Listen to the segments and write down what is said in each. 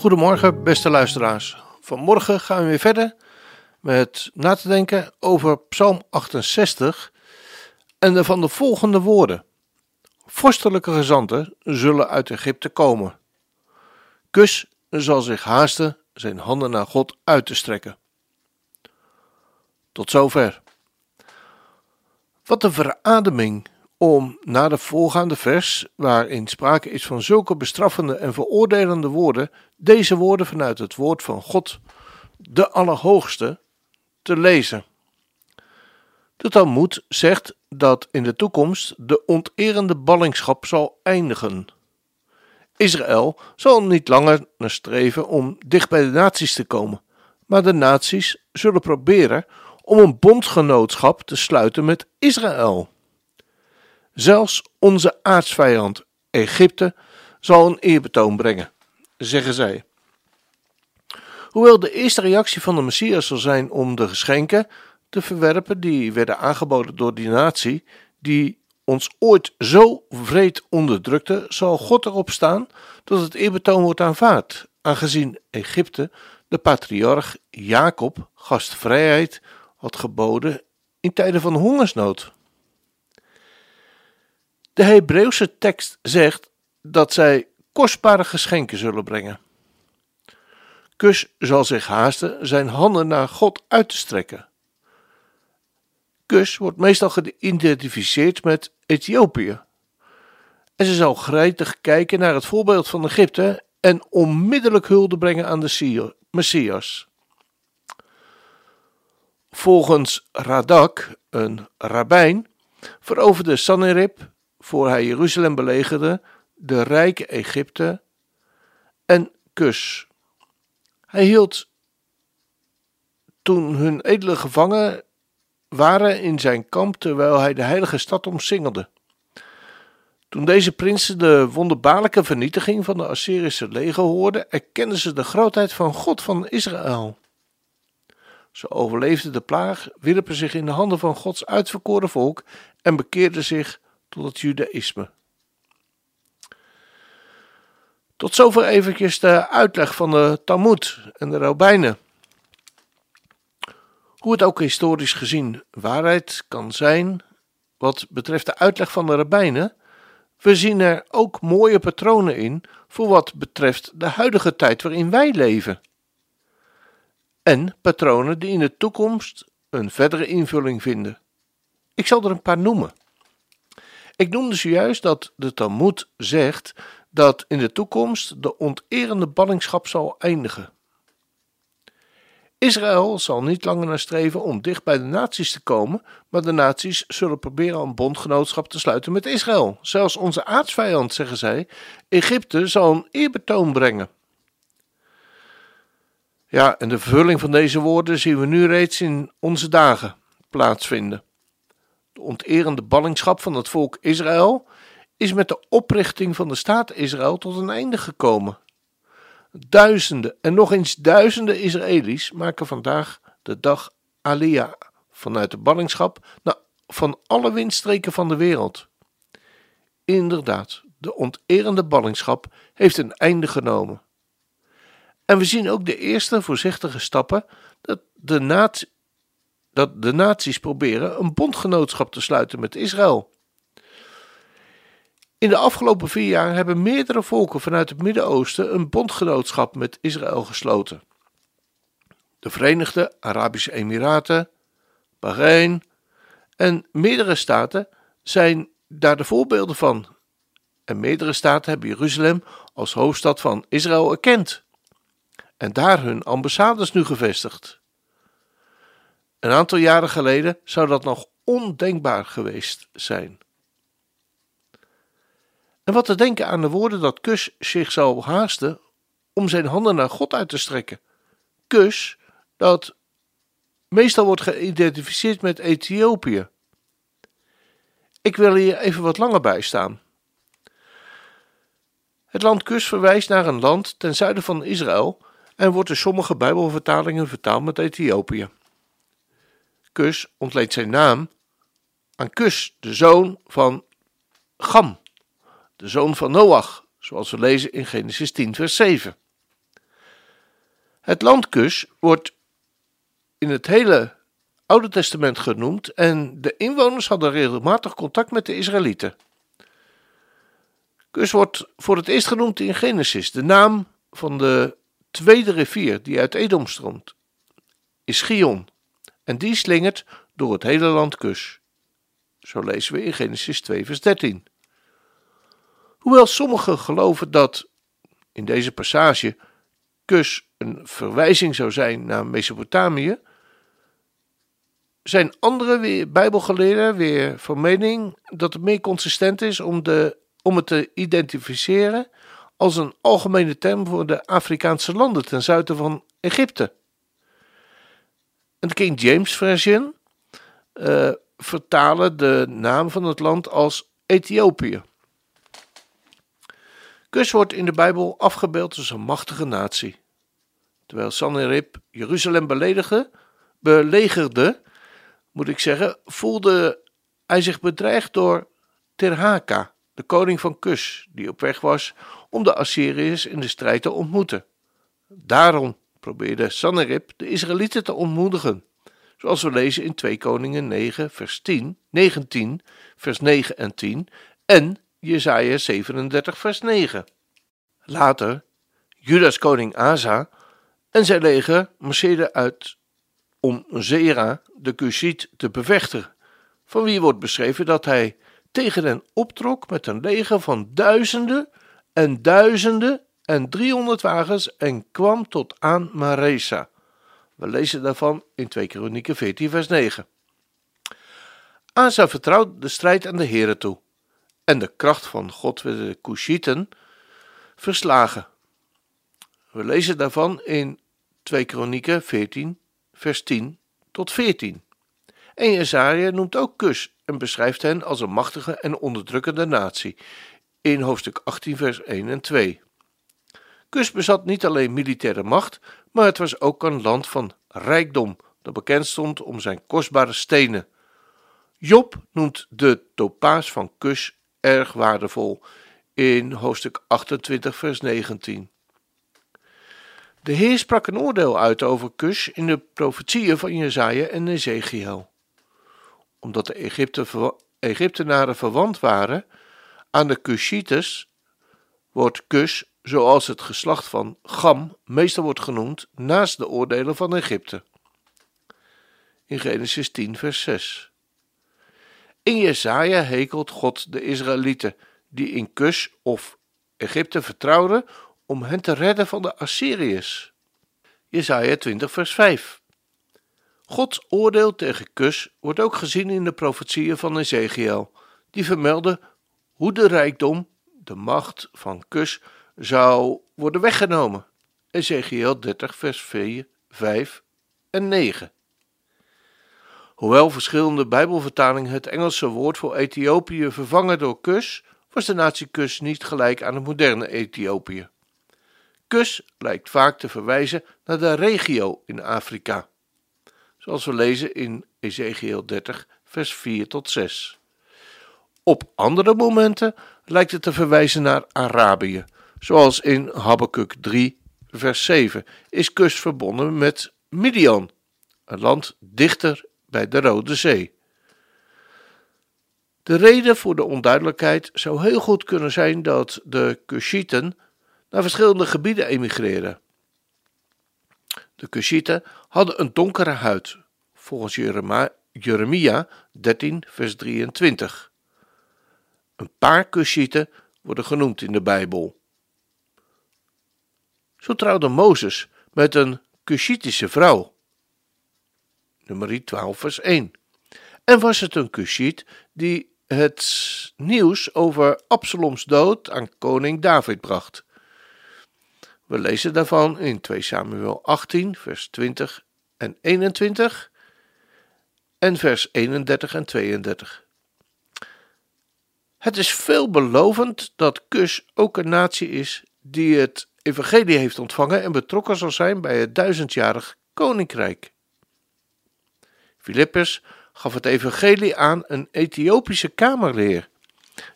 Goedemorgen, beste luisteraars. Vanmorgen gaan we weer verder met na te denken over Psalm 68 en van de volgende woorden. Vorstelijke gezanten zullen uit Egypte komen. Kus zal zich haasten zijn handen naar God uit te strekken. Tot zover. Wat een verademing om na de voorgaande vers, waarin sprake is van zulke bestraffende en veroordelende woorden, deze woorden vanuit het woord van God, de Allerhoogste, te lezen. De Talmud zegt dat in de toekomst de onterende ballingschap zal eindigen. Israël zal niet langer naar streven om dicht bij de naties te komen, maar de naties zullen proberen om een bondgenootschap te sluiten met Israël. Zelfs onze aardsvijand Egypte zal een eerbetoon brengen, zeggen zij. Hoewel de eerste reactie van de Messias zal zijn om de geschenken te verwerpen die werden aangeboden door die natie, die ons ooit zo vreed onderdrukte, zal God erop staan dat het eerbetoon wordt aanvaard, aangezien Egypte de patriarch Jacob gastvrijheid had geboden in tijden van hongersnood. De Hebreeuwse tekst zegt dat zij kostbare geschenken zullen brengen. Kus zal zich haasten zijn handen naar God uit te strekken. Kus wordt meestal geïdentificeerd met Ethiopië. En ze zal gretig kijken naar het voorbeeld van Egypte en onmiddellijk hulde brengen aan de Messias. Volgens Radak, een rabbijn, veroverde Sanherib, voor hij Jeruzalem belegerde, de rijke Egypte en Kus. Hij hield toen hun edele gevangen waren in zijn kamp terwijl hij de heilige stad omsingelde. Toen deze prinsen de wonderbaarlijke vernietiging van de Assyrische leger hoorden, erkenden ze de grootheid van God van Israël. Ze overleefden de plaag, wierpen zich in de handen van Gods uitverkoren volk en bekeerden zich tot het judaïsme. Tot zover eventjes de uitleg van de Talmud en de rabbijnen. Hoe het ook historisch gezien waarheid kan zijn wat betreft de uitleg van de rabbijnen, we zien er ook mooie patronen in voor wat betreft de huidige tijd waarin wij leven. En patronen die in de toekomst een verdere invulling vinden. Ik zal er een paar noemen. Ik noemde zojuist dat de Talmud zegt dat in de toekomst de onterende ballingschap zal eindigen. Israël zal niet langer naar streven om dicht bij de naties te komen, maar de naties zullen proberen een bondgenootschap te sluiten met Israël. Zelfs onze aardsvijand, zeggen zij, Egypte zal een eerbetoon brengen. Ja, en de vervulling van deze woorden zien we nu reeds in onze dagen plaatsvinden. De onterende ballingschap van het volk Israël is met de oprichting van de staat Israël tot een einde gekomen. Duizenden en nog eens duizenden Israëli's maken vandaag de dag Aliyah vanuit de ballingschap naar van alle windstreken van de wereld. Inderdaad, de onterende ballingschap heeft een einde genomen. En we zien ook de eerste voorzichtige stappen dat de, dat de naties proberen een bondgenootschap te sluiten met Israël. In de afgelopen vier jaar hebben meerdere volken vanuit het Midden-Oosten een bondgenootschap met Israël gesloten. De Verenigde Arabische Emiraten, Bahrein en meerdere staten zijn daar de voorbeelden van. En meerdere staten hebben Jeruzalem als hoofdstad van Israël erkend en daar hun ambassades nu gevestigd. Een aantal jaren geleden zou dat nog ondenkbaar geweest zijn. En wat te denken aan de woorden dat Kus zich zou haasten om zijn handen naar God uit te strekken. Kus, dat meestal wordt geïdentificeerd met Ethiopië. Ik wil hier even wat langer bij staan. Het land Kus verwijst naar een land ten zuiden van Israël en wordt in sommige Bijbelvertalingen vertaald met Ethiopië. Kus ontleent zijn naam aan Kus, de zoon van Gam, de zoon van Noach, zoals we lezen in Genesis 10, vers 7. Het land Kus wordt in het hele Oude Testament genoemd en de inwoners hadden regelmatig contact met de Israëlieten. Kus wordt voor het eerst genoemd in Genesis. De naam van de tweede rivier die uit Edom stroomt is Gion en die slingert door het hele land Kus. Zo lezen we in Genesis 2 vers 13. Hoewel sommigen geloven dat in deze passage Kus een verwijzing zou zijn naar Mesopotamië, zijn andere Bijbelgeleerden weer van mening dat het meer consistent is om, de, om het te identificeren als een algemene term voor de Afrikaanse landen ten zuiden van Egypte. En de King James Version uh, vertalen de naam van het land als Ethiopië. Kus wordt in de Bijbel afgebeeld als een machtige natie. Terwijl Sanherib Jeruzalem beledigde, belegerde, moet ik zeggen, voelde hij zich bedreigd door Terhaka, de koning van Kus, die op weg was om de Assyriërs in de strijd te ontmoeten. Daarom probeerde Sanherib de Israëlieten te ontmoedigen, zoals we lezen in 2 Koningen 9 vers 10, 19 vers 9 en 10 en Jesaja 37 vers 9. Later, Judas koning Asa en zijn leger marcheerden uit om Zera, de Cushiet, te bevechten, van wie wordt beschreven dat hij tegen hen optrok met een leger van duizenden en duizenden en driehonderd wagens en kwam tot aan Maresa. We lezen daarvan in 2 Kronieken 14 vers 9. Asa vertrouwde de strijd aan de Heren toe en de kracht van God werd de Cushieten verslagen. We lezen daarvan in 2 Kronieken 14 vers 10 tot 14. En Jesaja noemt ook Kus en beschrijft hen als een machtige en onderdrukkende natie in hoofdstuk 18 vers 1 en 2. Kus bezat niet alleen militaire macht, maar het was ook een land van rijkdom, dat bekend stond om zijn kostbare stenen. Job noemt de topaas van Kus erg waardevol in hoofdstuk 28 vers 19. De Heer sprak een oordeel uit over Kus in de profetieën van Jezaja en Ezekiel. Omdat de Egypte, Egyptenaren verwant waren aan de Kushites, wordt Kus, zoals het geslacht van Gam meestal wordt genoemd, naast de oordelen van Egypte. In Genesis 10 vers 6. In Jesaja hekelt God de Israëlieten, die in Kus of Egypte vertrouwden om hen te redden van de Assyriërs. Jesaja 20 vers 5 Gods oordeel tegen Kus wordt ook gezien in de profetieën van Ezekiel, die vermelden hoe de rijkdom, de macht van Kus, zou worden weggenomen. Ezekiel 30 vers 4, 5 en 9 Hoewel verschillende Bijbelvertalingen het Engelse woord voor Ethiopië vervangen door Kus, was de natie Kus niet gelijk aan het moderne Ethiopië. Kus lijkt vaak te verwijzen naar de regio in Afrika, zoals we lezen in Ezekiel 30, vers 4 tot 6. Op andere momenten lijkt het te verwijzen naar Arabië, zoals in Habakkuk 3, vers 7 is Kus verbonden met Midian, een land dichter bij de Rode Zee. De reden voor de onduidelijkheid zou heel goed kunnen zijn dat de Kushieten naar verschillende gebieden emigreren. De Kushieten hadden een donkere huid, volgens Jeremia 13, vers 23. Een paar Kushieten worden genoemd in de Bijbel. Zo trouwde Mozes met een Kushitische vrouw. Nummer 12, vers 1. En was het een Kushit die het nieuws over Absaloms dood aan koning David bracht. We lezen daarvan in 2 Samuel 18, vers 20 en 21 en vers 31 en 32. Het is veelbelovend dat Kus ook een natie is die het evangelie heeft ontvangen en betrokken zal zijn bij het duizendjarig koninkrijk. Filippus gaf het evangelie aan een Ethiopische kamerleer,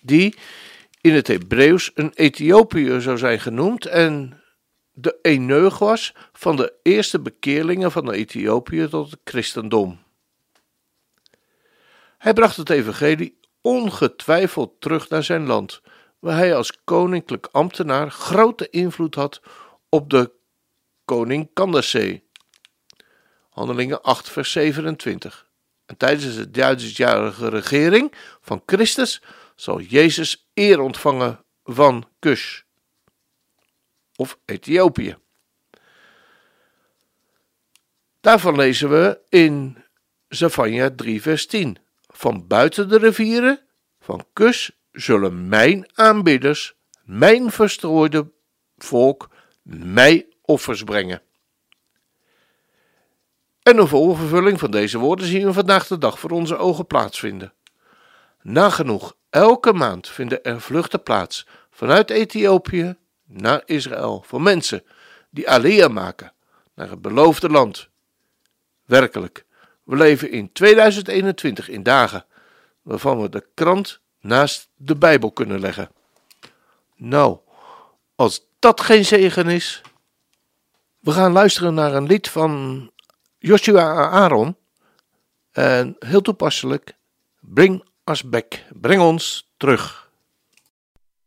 die in het Hebreeuws een Ethiopiër zou zijn genoemd en de eneug was van de eerste bekeerlingen van de Ethiopië tot het christendom. Hij bracht het evangelie ongetwijfeld terug naar zijn land, waar hij als koninklijk ambtenaar grote invloed had op de koning Candace. Handelingen 8 vers 27. En tijdens de duizendjarige regering van Christus zal Jezus eer ontvangen van Kus of Ethiopië. Daarvan lezen we in Zefania 3 vers 10. Van buiten de rivieren van Kus zullen mijn aanbidders, mijn verstrooide volk, mij offers brengen. En een volvervulling van deze woorden zien we vandaag de dag voor onze ogen plaatsvinden. Nagenoeg elke maand vinden er vluchten plaats vanuit Ethiopië naar Israël voor mensen die Aliyah maken naar het beloofde land. Werkelijk, we leven in 2021 in dagen waarvan we de krant naast de Bijbel kunnen leggen. Nou, als dat geen zegen is. We gaan luisteren naar een lied van Joshua Aaron. En heel toepasselijk, Bring Us Back, breng ons terug.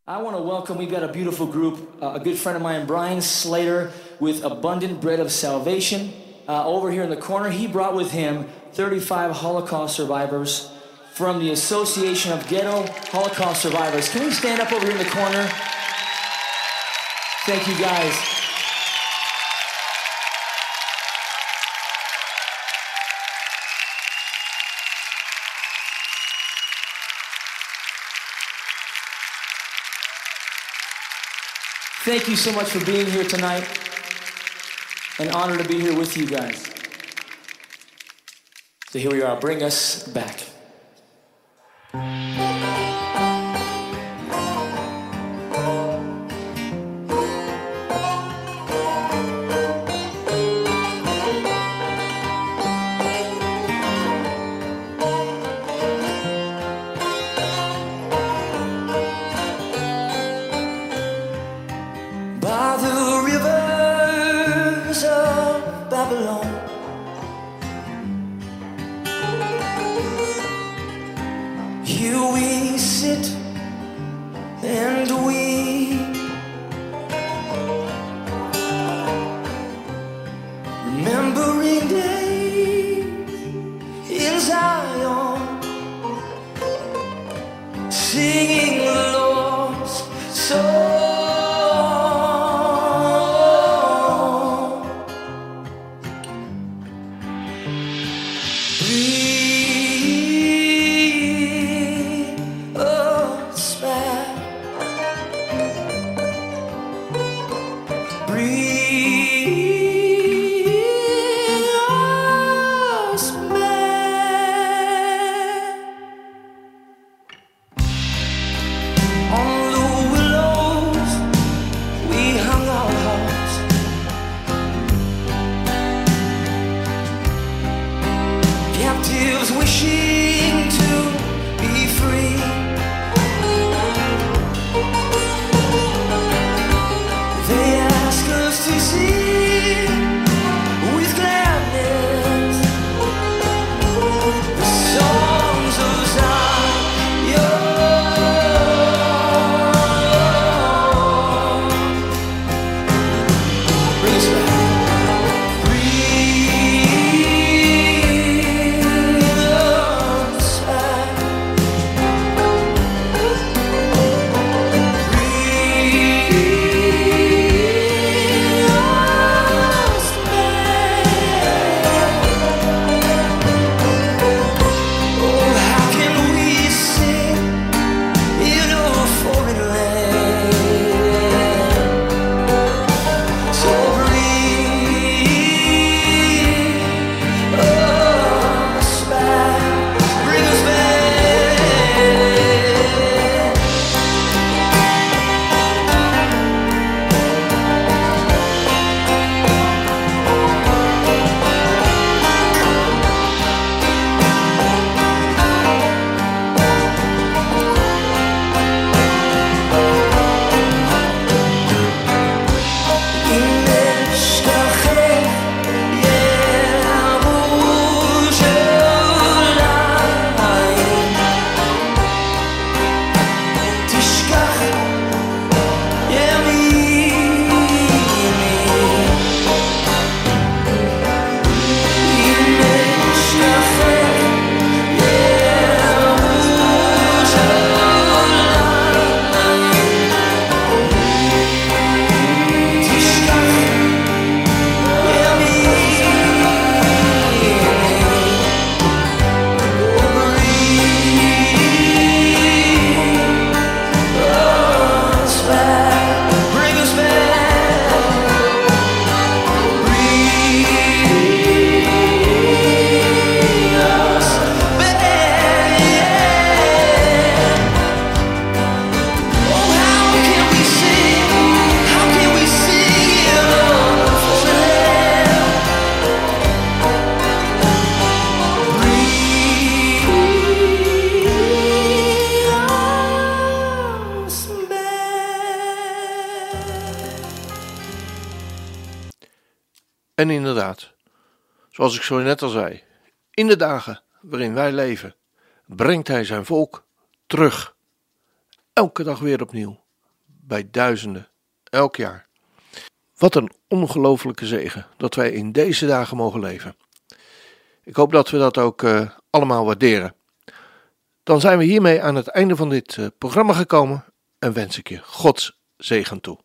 I want to welcome, we've got a beautiful group, uh, a good friend of mine, Brian Slater, with Abundant Bread of Salvation. Uh, over here in the corner, he brought with him 35 Holocaust survivors from the Association of Ghetto Holocaust Survivors. Can we stand up over here in the corner? Thank you guys. Thank you so much for being here tonight. An honor to be here with you guys. So here we are. Bring us back. Bye. En inderdaad, zoals ik zo net al zei, in de dagen waarin wij leven, brengt Hij zijn volk terug. Elke dag weer opnieuw, bij duizenden, elk jaar. Wat een ongelofelijke zegen dat wij in deze dagen mogen leven. Ik hoop dat we dat ook uh, allemaal waarderen. Dan zijn we hiermee aan het einde van dit uh, programma gekomen en wens ik je Gods zegen toe.